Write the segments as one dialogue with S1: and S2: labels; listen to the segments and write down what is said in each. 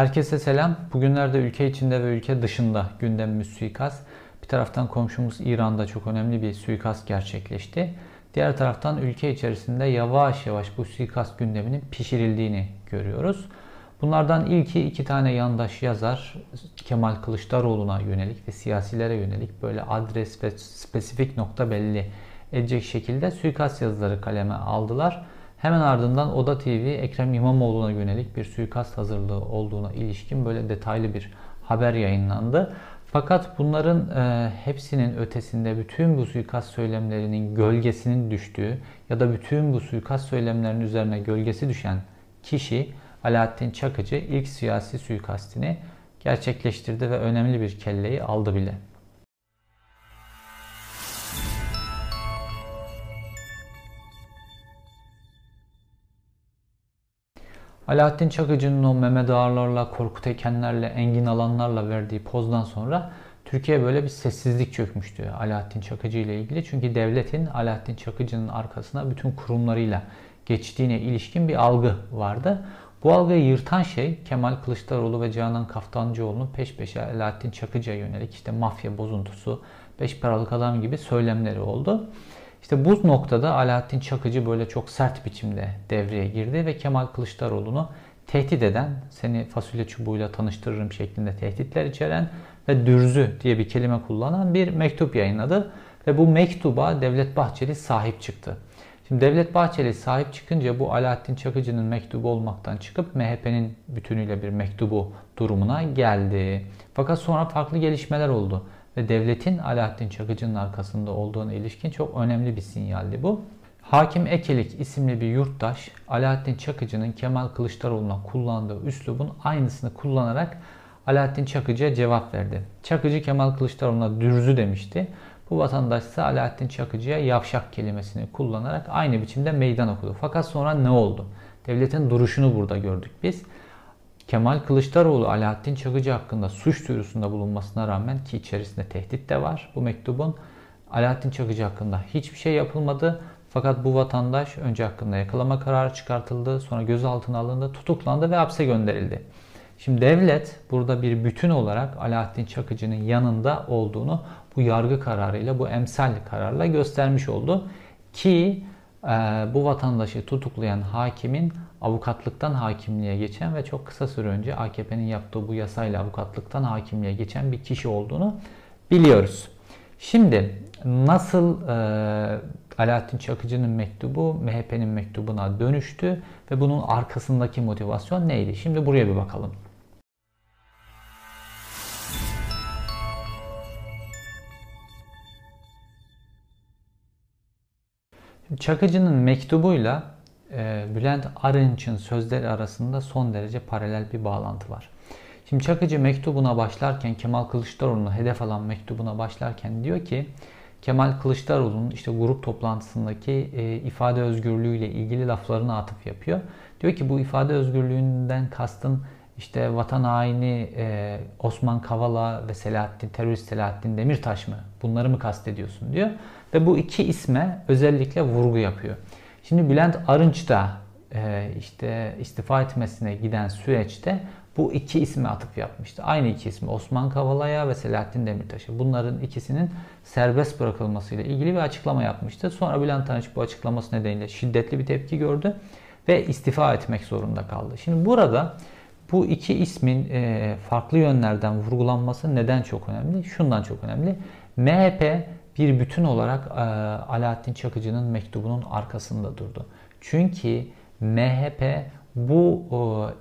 S1: Herkese selam. Bugünlerde ülke içinde ve ülke dışında gündemimiz suikast. Bir taraftan komşumuz İran'da çok önemli bir suikast gerçekleşti. Diğer taraftan ülke içerisinde yavaş yavaş bu suikast gündeminin pişirildiğini görüyoruz. Bunlardan ilki iki tane yandaş yazar Kemal Kılıçdaroğlu'na yönelik ve siyasilere yönelik böyle adres ve spesifik nokta belli edecek şekilde suikast yazıları kaleme aldılar. Hemen ardından Oda TV Ekrem İmamoğlu'na yönelik bir suikast hazırlığı olduğuna ilişkin böyle detaylı bir haber yayınlandı. Fakat bunların e, hepsinin ötesinde bütün bu suikast söylemlerinin gölgesinin düştüğü ya da bütün bu suikast söylemlerinin üzerine gölgesi düşen kişi Alaaddin Çakıcı ilk siyasi suikastini gerçekleştirdi ve önemli bir kelleyi aldı bile. Alaaddin Çakıcı'nın o Mehmet Ağarlarla, Korkut Ekenlerle, Engin Alanlarla verdiği pozdan sonra Türkiye böyle bir sessizlik çökmüştü Alaaddin Çakıcı ile ilgili. Çünkü devletin Alaaddin Çakıcı'nın arkasına bütün kurumlarıyla geçtiğine ilişkin bir algı vardı. Bu algıyı yırtan şey Kemal Kılıçdaroğlu ve Canan Kaftancıoğlu'nun peş peşe Alaaddin Çakıcı'ya yönelik işte mafya bozuntusu, beş paralık adam gibi söylemleri oldu. İşte bu noktada Alaaddin Çakıcı böyle çok sert biçimde devreye girdi ve Kemal Kılıçdaroğlu'nu tehdit eden, seni fasulye çubuğuyla tanıştırırım şeklinde tehditler içeren ve dürzü diye bir kelime kullanan bir mektup yayınladı. Ve bu mektuba Devlet Bahçeli sahip çıktı. Şimdi Devlet Bahçeli sahip çıkınca bu Alaaddin Çakıcı'nın mektubu olmaktan çıkıp MHP'nin bütünüyle bir mektubu durumuna geldi. Fakat sonra farklı gelişmeler oldu ve devletin Alaaddin Çakıcı'nın arkasında olduğuna ilişkin çok önemli bir sinyaldi bu. Hakim Ekelik isimli bir yurttaş Alaaddin Çakıcı'nın Kemal Kılıçdaroğlu'na kullandığı üslubun aynısını kullanarak Alaaddin Çakıcı'ya cevap verdi. Çakıcı Kemal Kılıçdaroğlu'na dürzü demişti. Bu vatandaş ise Alaaddin Çakıcı'ya yavşak kelimesini kullanarak aynı biçimde meydan okudu. Fakat sonra ne oldu? Devletin duruşunu burada gördük biz. Kemal Kılıçdaroğlu Alaaddin Çakıcı hakkında suç duyurusunda bulunmasına rağmen ki içerisinde tehdit de var bu mektubun. Alaaddin Çakıcı hakkında hiçbir şey yapılmadı. Fakat bu vatandaş önce hakkında yakalama kararı çıkartıldı, sonra gözaltına alındı, tutuklandı ve hapse gönderildi. Şimdi devlet burada bir bütün olarak Alaaddin Çakıcı'nın yanında olduğunu bu yargı kararıyla, bu emsal kararla göstermiş oldu. Ki e, bu vatandaşı tutuklayan hakimin avukatlıktan hakimliğe geçen ve çok kısa süre önce AKP'nin yaptığı bu yasayla avukatlıktan hakimliğe geçen bir kişi olduğunu biliyoruz. Şimdi nasıl e, Alaaddin Çakıcı'nın mektubu MHP'nin mektubuna dönüştü ve bunun arkasındaki motivasyon neydi? Şimdi buraya bir bakalım. Çakıcı'nın mektubuyla Bülent Arınç'ın sözleri arasında son derece paralel bir bağlantı var. Şimdi Çakıcı mektubuna başlarken Kemal Kılıçdaroğlu'na hedef alan mektubuna başlarken diyor ki Kemal Kılıçdaroğlu'nun işte grup toplantısındaki e, ifade özgürlüğüyle ilgili laflarını atıf yapıyor. Diyor ki bu ifade özgürlüğünden kastın işte vatan haini e, Osman Kavala ve Selahattin, terörist Selahattin Demirtaş mı? Bunları mı kastediyorsun diyor. Ve bu iki isme özellikle vurgu yapıyor. Şimdi Bülent Arınç da e, işte istifa etmesine giden süreçte bu iki ismi atıp yapmıştı. Aynı iki ismi Osman Kavala'ya ve Selahattin Demirtaş'a. Bunların ikisinin serbest bırakılmasıyla ilgili bir açıklama yapmıştı. Sonra Bülent Arınç bu açıklaması nedeniyle şiddetli bir tepki gördü ve istifa etmek zorunda kaldı. Şimdi burada bu iki ismin e, farklı yönlerden vurgulanması neden çok önemli? Şundan çok önemli. MHP bir bütün olarak e, Alaaddin Çakıcı'nın mektubunun arkasında durdu. Çünkü MHP bu e,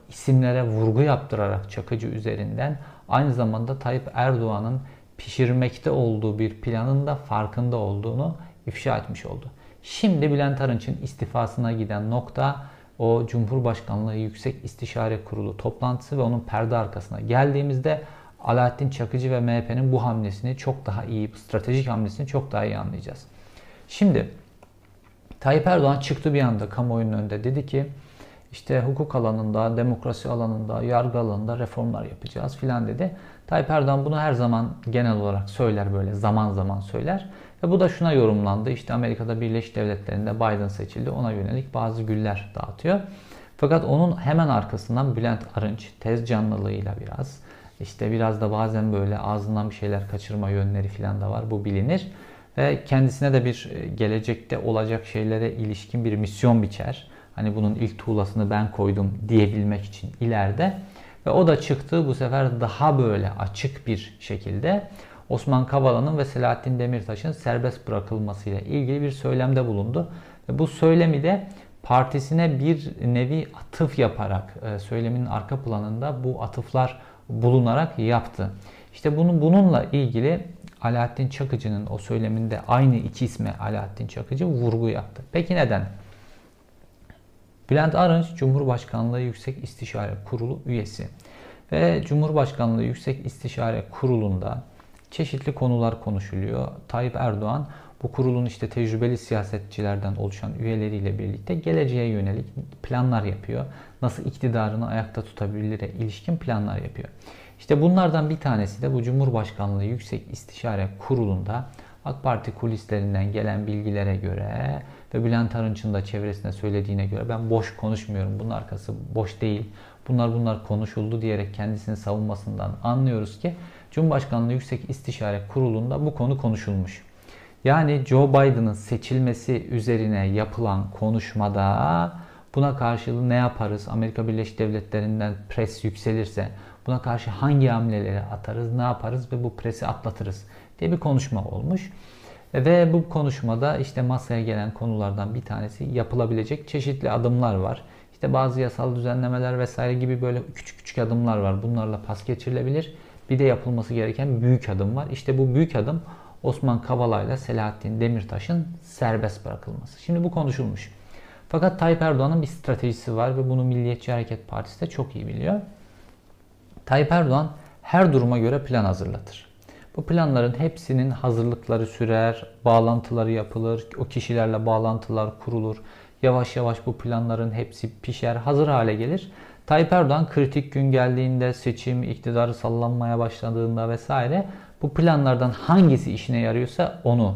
S1: isimlere vurgu yaptırarak Çakıcı üzerinden aynı zamanda Tayyip Erdoğan'ın pişirmekte olduğu bir planın da farkında olduğunu ifşa etmiş oldu. Şimdi Bülent Arınç'ın istifasına giden nokta o Cumhurbaşkanlığı Yüksek İstişare Kurulu toplantısı ve onun perde arkasına geldiğimizde Alaaddin Çakıcı ve MHP'nin bu hamlesini çok daha iyi, stratejik hamlesini çok daha iyi anlayacağız. Şimdi Tayyip Erdoğan çıktı bir anda kamuoyunun önünde dedi ki işte hukuk alanında, demokrasi alanında, yargı alanında reformlar yapacağız filan dedi. Tayyip Erdoğan bunu her zaman genel olarak söyler böyle zaman zaman söyler. Ve bu da şuna yorumlandı. İşte Amerika'da Birleşik Devletleri'nde Biden seçildi. Ona yönelik bazı güller dağıtıyor. Fakat onun hemen arkasından Bülent Arınç tez canlılığıyla biraz işte biraz da bazen böyle ağzından bir şeyler kaçırma yönleri falan da var. Bu bilinir. Ve kendisine de bir e, gelecekte olacak şeylere ilişkin bir misyon biçer. Hani bunun ilk tuğlasını ben koydum diyebilmek için ileride. Ve o da çıktı bu sefer daha böyle açık bir şekilde Osman Kavala'nın ve Selahattin Demirtaş'ın serbest bırakılmasıyla ilgili bir söylemde bulundu. Ve bu söylemi de partisine bir nevi atıf yaparak e, söylemin arka planında bu atıflar bulunarak yaptı. İşte bunu bununla ilgili Alaaddin Çakıcı'nın o söyleminde aynı iki isme Alaaddin Çakıcı vurgu yaptı. Peki neden? Bülent Arınç Cumhurbaşkanlığı Yüksek İstişare Kurulu üyesi ve Cumhurbaşkanlığı Yüksek İstişare Kurulu'nda çeşitli konular konuşuluyor. Tayyip Erdoğan bu kurulun işte tecrübeli siyasetçilerden oluşan üyeleriyle birlikte geleceğe yönelik planlar yapıyor. Nasıl iktidarını ayakta tutabilire ilişkin planlar yapıyor. İşte bunlardan bir tanesi de bu Cumhurbaşkanlığı Yüksek İstişare Kurulu'nda AK Parti kulislerinden gelen bilgilere göre ve Bülent Arınç'ın da çevresine söylediğine göre ben boş konuşmuyorum. Bunun arkası boş değil. Bunlar bunlar konuşuldu diyerek kendisini savunmasından anlıyoruz ki Cumhurbaşkanlığı Yüksek İstişare Kurulu'nda bu konu konuşulmuş. Yani Joe Biden'ın seçilmesi üzerine yapılan konuşmada buna karşılığı ne yaparız? Amerika Birleşik Devletleri'nden pres yükselirse buna karşı hangi hamleleri atarız, ne yaparız ve bu presi atlatırız diye bir konuşma olmuş. Ve bu konuşmada işte masaya gelen konulardan bir tanesi yapılabilecek çeşitli adımlar var. İşte bazı yasal düzenlemeler vesaire gibi böyle küçük küçük adımlar var. Bunlarla pas geçirilebilir. Bir de yapılması gereken büyük adım var. İşte bu büyük adım Osman Kavala ile Selahattin Demirtaş'ın serbest bırakılması. Şimdi bu konuşulmuş. Fakat Tayyip Erdoğan'ın bir stratejisi var ve bunu Milliyetçi Hareket Partisi de çok iyi biliyor. Tayyip Erdoğan her duruma göre plan hazırlatır. Bu planların hepsinin hazırlıkları sürer, bağlantıları yapılır, o kişilerle bağlantılar kurulur. Yavaş yavaş bu planların hepsi pişer, hazır hale gelir. Tayyip Erdoğan kritik gün geldiğinde, seçim, iktidarı sallanmaya başladığında vesaire bu planlardan hangisi işine yarıyorsa onu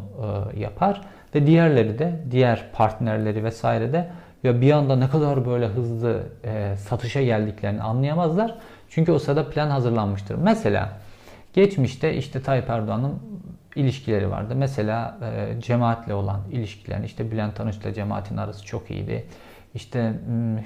S1: e, yapar ve diğerleri de diğer partnerleri vesaire de ya bir anda ne kadar böyle hızlı e, satışa geldiklerini anlayamazlar. Çünkü o sırada plan hazırlanmıştır. Mesela geçmişte işte Tayyip Erdoğan'ın ilişkileri vardı. Mesela e, cemaatle olan ilişkilerini işte Bülent Arınç'la cemaatin arası çok iyiydi. İşte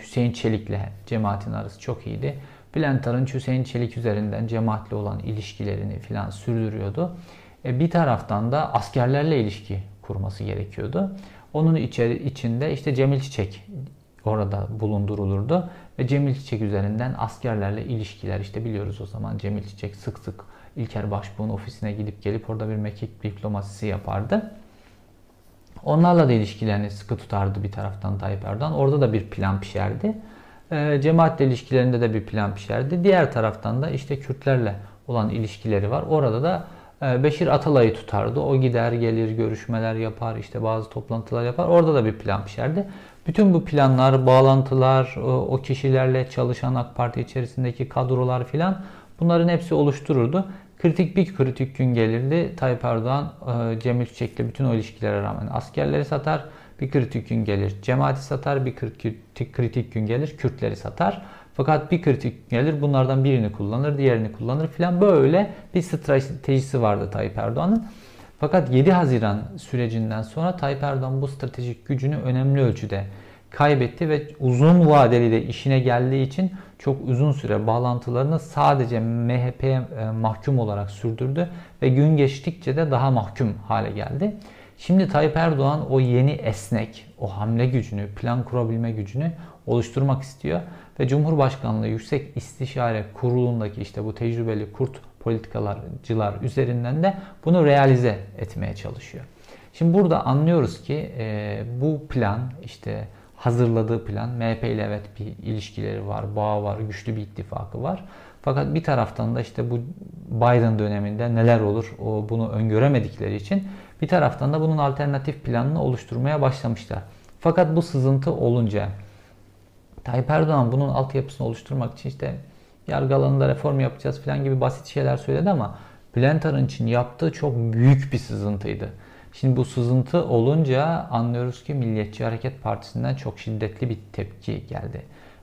S1: Hüseyin Çelik'le cemaatin arası çok iyiydi. Bülent Arınç Hüseyin Çelik üzerinden cemaatle olan ilişkilerini filan sürdürüyordu. E, bir taraftan da askerlerle ilişki kurması gerekiyordu. Onun içeri, içinde işte Cemil Çiçek orada bulundurulurdu. Ve Cemil Çiçek üzerinden askerlerle ilişkiler işte biliyoruz o zaman Cemil Çiçek sık sık İlker Başbuğ'un ofisine gidip gelip orada bir mekik diplomasisi yapardı. Onlarla da ilişkilerini sıkı tutardı bir taraftan Tayyip Erdoğan. Orada da bir plan pişerdi. E, cemaatle ilişkilerinde de bir plan pişerdi. Diğer taraftan da işte Kürtlerle olan ilişkileri var. Orada da e, Beşir Atalay'ı tutardı. O gider gelir görüşmeler yapar işte bazı toplantılar yapar. Orada da bir plan pişerdi. Bütün bu planlar, bağlantılar, o kişilerle çalışan AK Parti içerisindeki kadrolar filan bunların hepsi oluştururdu. Kritik bir kritik gün gelirdi. Tayyip Erdoğan e, Cemil Çiçek'le bütün o ilişkilere rağmen askerleri satar. Bir kritik gün gelir. Cemaati satar. Bir kritik, kritik gün gelir. Kürtleri satar. Fakat bir kritik gelir bunlardan birini kullanır, diğerini kullanır filan böyle bir stratejisi vardı Tayyip Erdoğan'ın. Fakat 7 Haziran sürecinden sonra Tayyip Erdoğan bu stratejik gücünü önemli ölçüde kaybetti ve uzun vadeli de işine geldiği için çok uzun süre bağlantılarını sadece MHP'ye e, mahkum olarak sürdürdü ve gün geçtikçe de daha mahkum hale geldi. Şimdi Tayyip Erdoğan o yeni esnek, o hamle gücünü, plan kurabilme gücünü oluşturmak istiyor ve Cumhurbaşkanlığı Yüksek İstişare Kurulu'ndaki işte bu tecrübeli kurt politikalarcılar üzerinden de bunu realize etmeye çalışıyor. Şimdi burada anlıyoruz ki e, bu plan işte hazırladığı plan MHP ile evet bir ilişkileri var, bağı var, güçlü bir ittifakı var. Fakat bir taraftan da işte bu Biden döneminde neler olur o bunu öngöremedikleri için bir taraftan da bunun alternatif planını oluşturmaya başlamışlar. Fakat bu sızıntı olunca Tayyip Erdoğan bunun altyapısını oluşturmak için işte yargı alanında reform yapacağız falan gibi basit şeyler söyledi ama Bülent Arınç'ın yaptığı çok büyük bir sızıntıydı. Şimdi bu sızıntı olunca anlıyoruz ki Milliyetçi Hareket Partisi'nden çok şiddetli bir tepki geldi.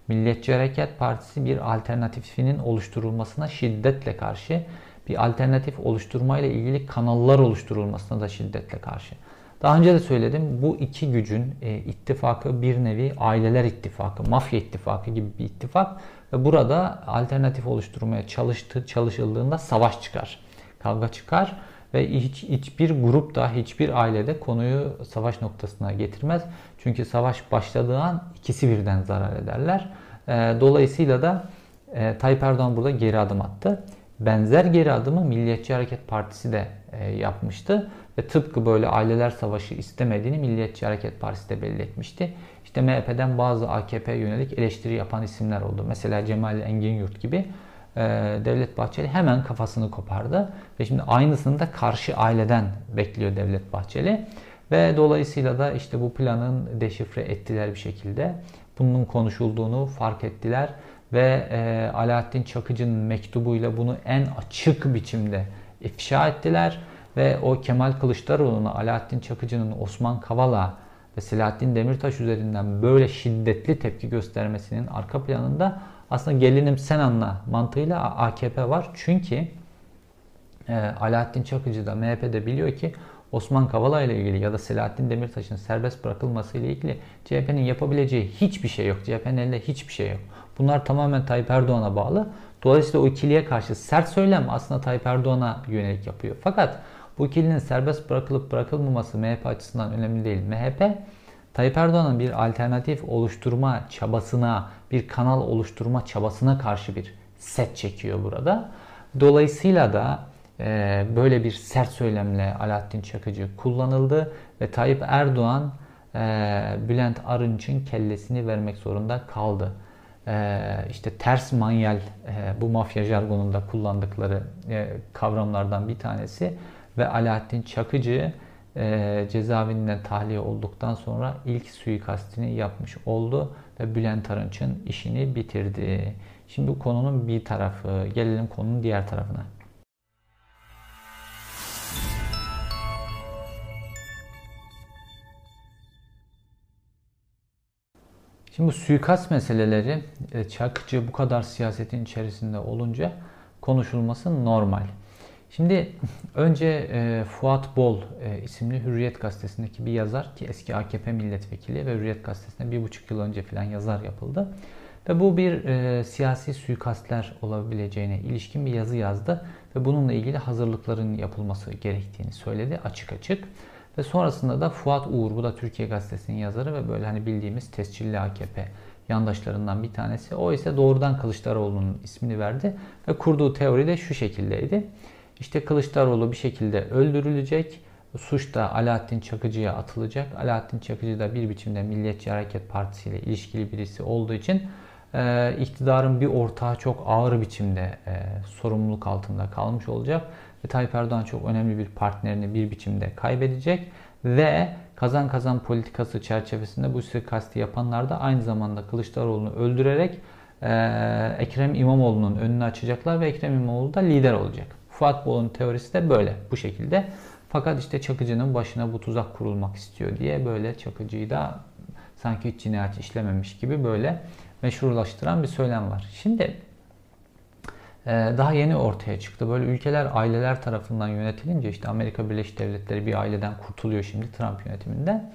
S1: Milliyetçi Hareket Partisi bir alternatifinin oluşturulmasına şiddetle karşı, bir alternatif oluşturmayla ilgili kanallar oluşturulmasına da şiddetle karşı. Daha önce de söyledim bu iki gücün e, ittifakı bir nevi aileler ittifakı, mafya ittifakı gibi bir ittifak ve burada alternatif oluşturmaya çalıştı, çalışıldığında savaş çıkar, kavga çıkar ve hiç hiçbir grup da hiçbir ailede konuyu savaş noktasına getirmez. Çünkü savaş başladığı an ikisi birden zarar ederler. E, dolayısıyla da e, Tayyip Erdoğan burada geri adım attı. Benzer geri adımı Milliyetçi Hareket Partisi de e, yapmıştı. Ve tıpkı böyle aileler savaşı istemediğini Milliyetçi Hareket Partisi de belli etmişti. İşte MHP'den bazı AKP yönelik eleştiri yapan isimler oldu. Mesela Cemal Engin Yurt gibi e, Devlet Bahçeli hemen kafasını kopardı. Ve şimdi aynısını da karşı aileden bekliyor Devlet Bahçeli. Ve dolayısıyla da işte bu planın deşifre ettiler bir şekilde. Bunun konuşulduğunu fark ettiler ve e, Alaaddin Çakıcı'nın mektubuyla bunu en açık biçimde ifşa ettiler ve o Kemal Kılıçdaroğlu'na Alaaddin Çakıcı'nın Osman Kavala ve Selahattin Demirtaş üzerinden böyle şiddetli tepki göstermesinin arka planında aslında gelinim sen anla mantığıyla AKP var. Çünkü e, Alaaddin Çakıcı da MHP'de biliyor ki Osman Kavala ile ilgili ya da Selahattin Demirtaş'ın serbest bırakılması ile ilgili CHP'nin yapabileceği hiçbir şey yok. CHP'nin elinde hiçbir şey yok. Bunlar tamamen Tayyip Erdoğan'a bağlı. Dolayısıyla o ikiliye karşı sert söylem aslında Tayyip Erdoğan'a yönelik yapıyor. Fakat bu ikilinin serbest bırakılıp bırakılmaması MHP açısından önemli değil. MHP Tayyip Erdoğan'ın bir alternatif oluşturma çabasına, bir kanal oluşturma çabasına karşı bir set çekiyor burada. Dolayısıyla da e, böyle bir sert söylemle Alaaddin Çakıcı kullanıldı ve Tayyip Erdoğan e, Bülent Arınç'ın kellesini vermek zorunda kaldı. E, işte ters manyel e, bu mafya jargonunda kullandıkları e, kavramlardan bir tanesi ve Alaaddin Çakıcı e, cezaevinden tahliye olduktan sonra ilk suikastini yapmış oldu ve Bülent Arınç'ın işini bitirdi. Şimdi bu konunun bir tarafı, gelelim konunun diğer tarafına. Şimdi bu suikast meseleleri e, Çakıcı bu kadar siyasetin içerisinde olunca konuşulması normal. Şimdi önce e, Fuat Bol e, isimli Hürriyet Gazetesi'ndeki bir yazar ki eski AKP milletvekili ve Hürriyet Gazetesi'nde bir buçuk yıl önce falan yazar yapıldı. Ve bu bir e, siyasi suikastler olabileceğine ilişkin bir yazı yazdı ve bununla ilgili hazırlıkların yapılması gerektiğini söyledi açık açık. Ve sonrasında da Fuat Uğur, bu da Türkiye Gazetesi'nin yazarı ve böyle hani bildiğimiz tescilli AKP yandaşlarından bir tanesi. O ise doğrudan Kılıçdaroğlu'nun ismini verdi ve kurduğu teori de şu şekildeydi. İşte Kılıçdaroğlu bir şekilde öldürülecek. Suç da Alaaddin Çakıcı'ya atılacak. Alaaddin Çakıcı da bir biçimde Milliyetçi Hareket Partisi ile ilişkili birisi olduğu için e, iktidarın bir ortağı çok ağır biçimde e, sorumluluk altında kalmış olacak. Ve Tayyip Erdoğan çok önemli bir partnerini bir biçimde kaybedecek. Ve kazan kazan politikası çerçevesinde bu suikasti yapanlar da aynı zamanda Kılıçdaroğlu'nu öldürerek Ekrem İmamoğlu'nun önünü açacaklar ve Ekrem İmamoğlu da lider olacak. Fuat Bol'un teorisi de böyle bu şekilde. Fakat işte Çakıcı'nın başına bu tuzak kurulmak istiyor diye böyle Çakıcı'yı da sanki hiç cinayet işlememiş gibi böyle meşrulaştıran bir söylem var. Şimdi daha yeni ortaya çıktı. Böyle ülkeler aileler tarafından yönetilince işte Amerika Birleşik Devletleri bir aileden kurtuluyor şimdi Trump yönetiminden.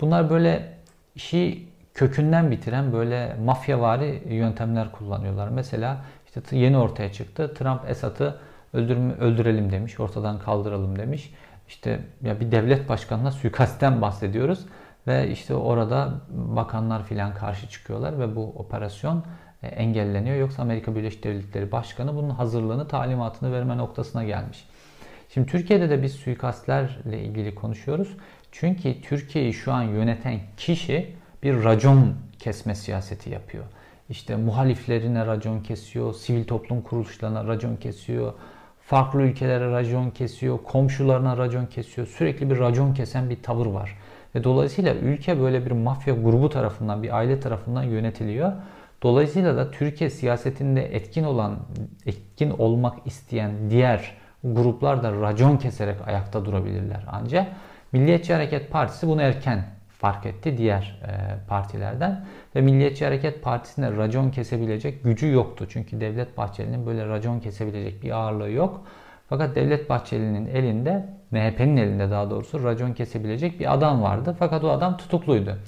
S1: Bunlar böyle işi kökünden bitiren böyle mafyavari yöntemler kullanıyorlar. Mesela işte yeni ortaya çıktı. Trump Esad'ı öldürme, öldürelim demiş, ortadan kaldıralım demiş. İşte ya bir devlet başkanına suikastten bahsediyoruz ve işte orada bakanlar filan karşı çıkıyorlar ve bu operasyon engelleniyor. Yoksa Amerika Birleşik Devletleri Başkanı bunun hazırlığını, talimatını verme noktasına gelmiş. Şimdi Türkiye'de de biz suikastlerle ilgili konuşuyoruz. Çünkü Türkiye'yi şu an yöneten kişi bir racon kesme siyaseti yapıyor. İşte muhaliflerine racon kesiyor, sivil toplum kuruluşlarına racon kesiyor, farklı ülkelere racon kesiyor, komşularına racon kesiyor. Sürekli bir racon kesen bir tavır var. Ve dolayısıyla ülke böyle bir mafya grubu tarafından, bir aile tarafından yönetiliyor. Dolayısıyla da Türkiye siyasetinde etkin olan, etkin olmak isteyen diğer gruplar da racon keserek ayakta durabilirler. Ancak Milliyetçi Hareket Partisi bunu erken fark etti diğer e, partilerden. Ve Milliyetçi Hareket Partisi'nde racon kesebilecek gücü yoktu. Çünkü Devlet Bahçeli'nin böyle racon kesebilecek bir ağırlığı yok. Fakat Devlet Bahçeli'nin elinde, MHP'nin elinde daha doğrusu racon kesebilecek bir adam vardı. Fakat o adam tutukluydu.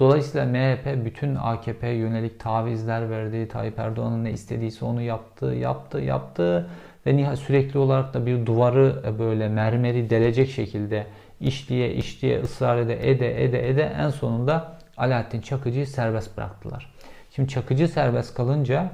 S1: Dolayısıyla MHP bütün AKP yönelik tavizler verdi. Tayyip Erdoğan'ın ne istediyse onu yaptı, yaptı, yaptı. Ve sürekli olarak da bir duvarı böyle mermeri delecek şekilde işliye işliye ısrar ede ede ede ede en sonunda Alaaddin Çakıcı'yı serbest bıraktılar. Şimdi Çakıcı serbest kalınca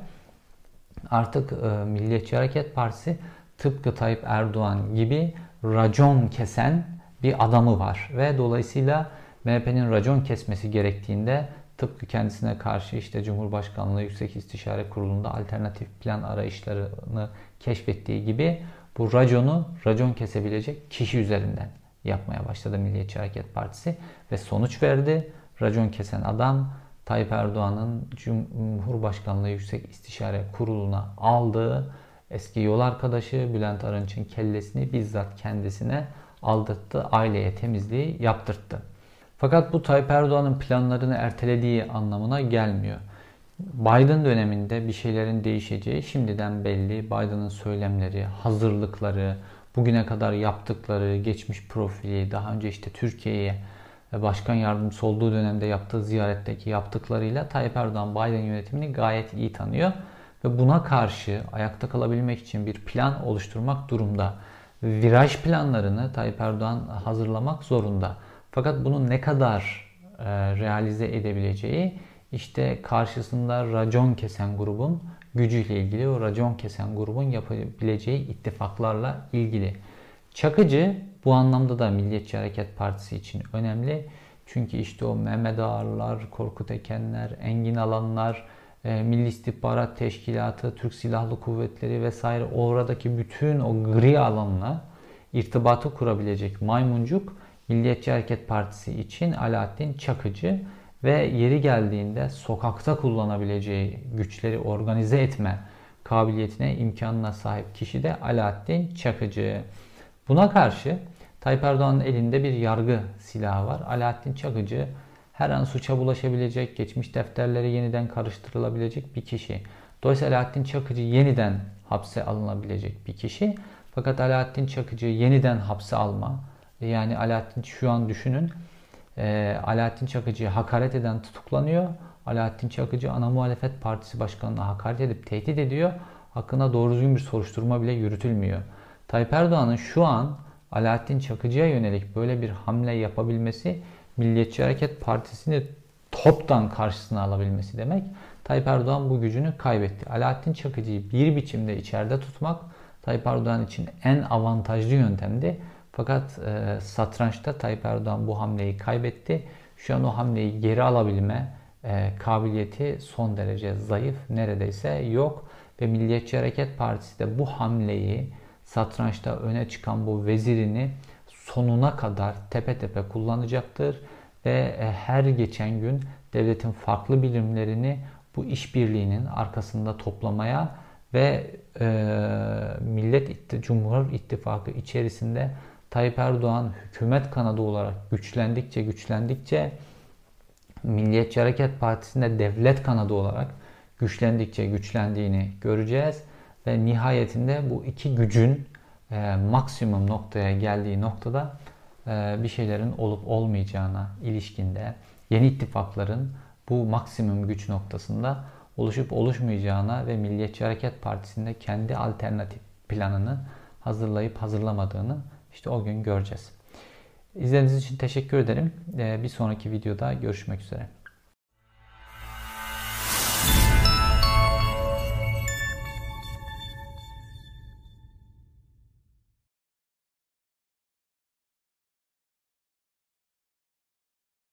S1: artık e, Milliyetçi Hareket Partisi tıpkı Tayyip Erdoğan gibi racon kesen bir adamı var ve dolayısıyla MHP'nin racon kesmesi gerektiğinde tıpkı kendisine karşı işte Cumhurbaşkanlığı Yüksek İstişare Kurulu'nda alternatif plan arayışlarını keşfettiği gibi bu raconu racon kesebilecek kişi üzerinden yapmaya başladı Milliyetçi Hareket Partisi ve sonuç verdi. Racon kesen adam Tayyip Erdoğan'ın Cumhurbaşkanlığı Yüksek İstişare Kurulu'na aldığı eski yol arkadaşı Bülent Arınç'ın kellesini bizzat kendisine aldattı, aileye temizliği yaptırttı. Fakat bu Tayyip Erdoğan'ın planlarını ertelediği anlamına gelmiyor. Biden döneminde bir şeylerin değişeceği şimdiden belli. Biden'ın söylemleri, hazırlıkları, bugüne kadar yaptıkları, geçmiş profili, daha önce işte Türkiye'ye başkan yardımcısı olduğu dönemde yaptığı ziyaretteki yaptıklarıyla Tayyip Erdoğan Biden yönetimini gayet iyi tanıyor. Ve buna karşı ayakta kalabilmek için bir plan oluşturmak durumda. Viraj planlarını Tayyip Erdoğan hazırlamak zorunda. Fakat bunu ne kadar e, realize edebileceği işte karşısında racon kesen grubun gücüyle ilgili o racon kesen grubun yapabileceği ittifaklarla ilgili. Çakıcı bu anlamda da Milliyetçi Hareket Partisi için önemli. Çünkü işte o Mehmet Ağarlar, Korkut Ekenler, Engin Alanlar, e, Milli İstihbarat Teşkilatı, Türk Silahlı Kuvvetleri vesaire oradaki bütün o gri alanla irtibatı kurabilecek maymuncuk Milliyetçi Hareket Partisi için Alaaddin Çakıcı ve yeri geldiğinde sokakta kullanabileceği güçleri organize etme kabiliyetine, imkanına sahip kişi de Alaaddin Çakıcı. Buna karşı Tayyip Erdoğan'ın elinde bir yargı silahı var. Alaaddin Çakıcı her an suça bulaşabilecek, geçmiş defterleri yeniden karıştırılabilecek bir kişi. Dolayısıyla Alaaddin Çakıcı yeniden hapse alınabilecek bir kişi. Fakat Alaaddin Çakıcı yeniden hapse alma, yani Alaaddin şu an düşünün e, Alaaddin Çakıcı'ya hakaret eden tutuklanıyor. Alaaddin Çakıcı ana muhalefet partisi başkanına hakaret edip tehdit ediyor. Hakkında doğru düzgün bir soruşturma bile yürütülmüyor. Tayyip Erdoğan'ın şu an Alaaddin Çakıcı'ya yönelik böyle bir hamle yapabilmesi Milliyetçi Hareket Partisi'ni toptan karşısına alabilmesi demek. Tayyip Erdoğan bu gücünü kaybetti. Alaaddin Çakıcı'yı bir biçimde içeride tutmak Tayyip Erdoğan için en avantajlı yöntemdi. Fakat e, satrançta Tayyip Erdoğan bu hamleyi kaybetti. Şu an o hamleyi geri alabilme e, kabiliyeti son derece zayıf, neredeyse yok. Ve Milliyetçi Hareket Partisi de bu hamleyi satrançta öne çıkan bu vezirini sonuna kadar tepe tepe kullanacaktır. Ve e, her geçen gün devletin farklı bilimlerini bu işbirliğinin arkasında toplamaya ve e, Millet İtti, Cumhur İttifakı içerisinde Tayyip Erdoğan hükümet kanadı olarak güçlendikçe güçlendikçe Milliyetçi Hareket Partisi'nde devlet kanadı olarak güçlendikçe güçlendiğini göreceğiz. Ve nihayetinde bu iki gücün e, maksimum noktaya geldiği noktada e, bir şeylerin olup olmayacağına ilişkinde yeni ittifakların bu maksimum güç noktasında oluşup oluşmayacağına ve Milliyetçi Hareket Partisi'nde kendi alternatif planını hazırlayıp hazırlamadığını işte o gün göreceğiz. İzlediğiniz için teşekkür ederim. Ee, bir sonraki videoda görüşmek üzere.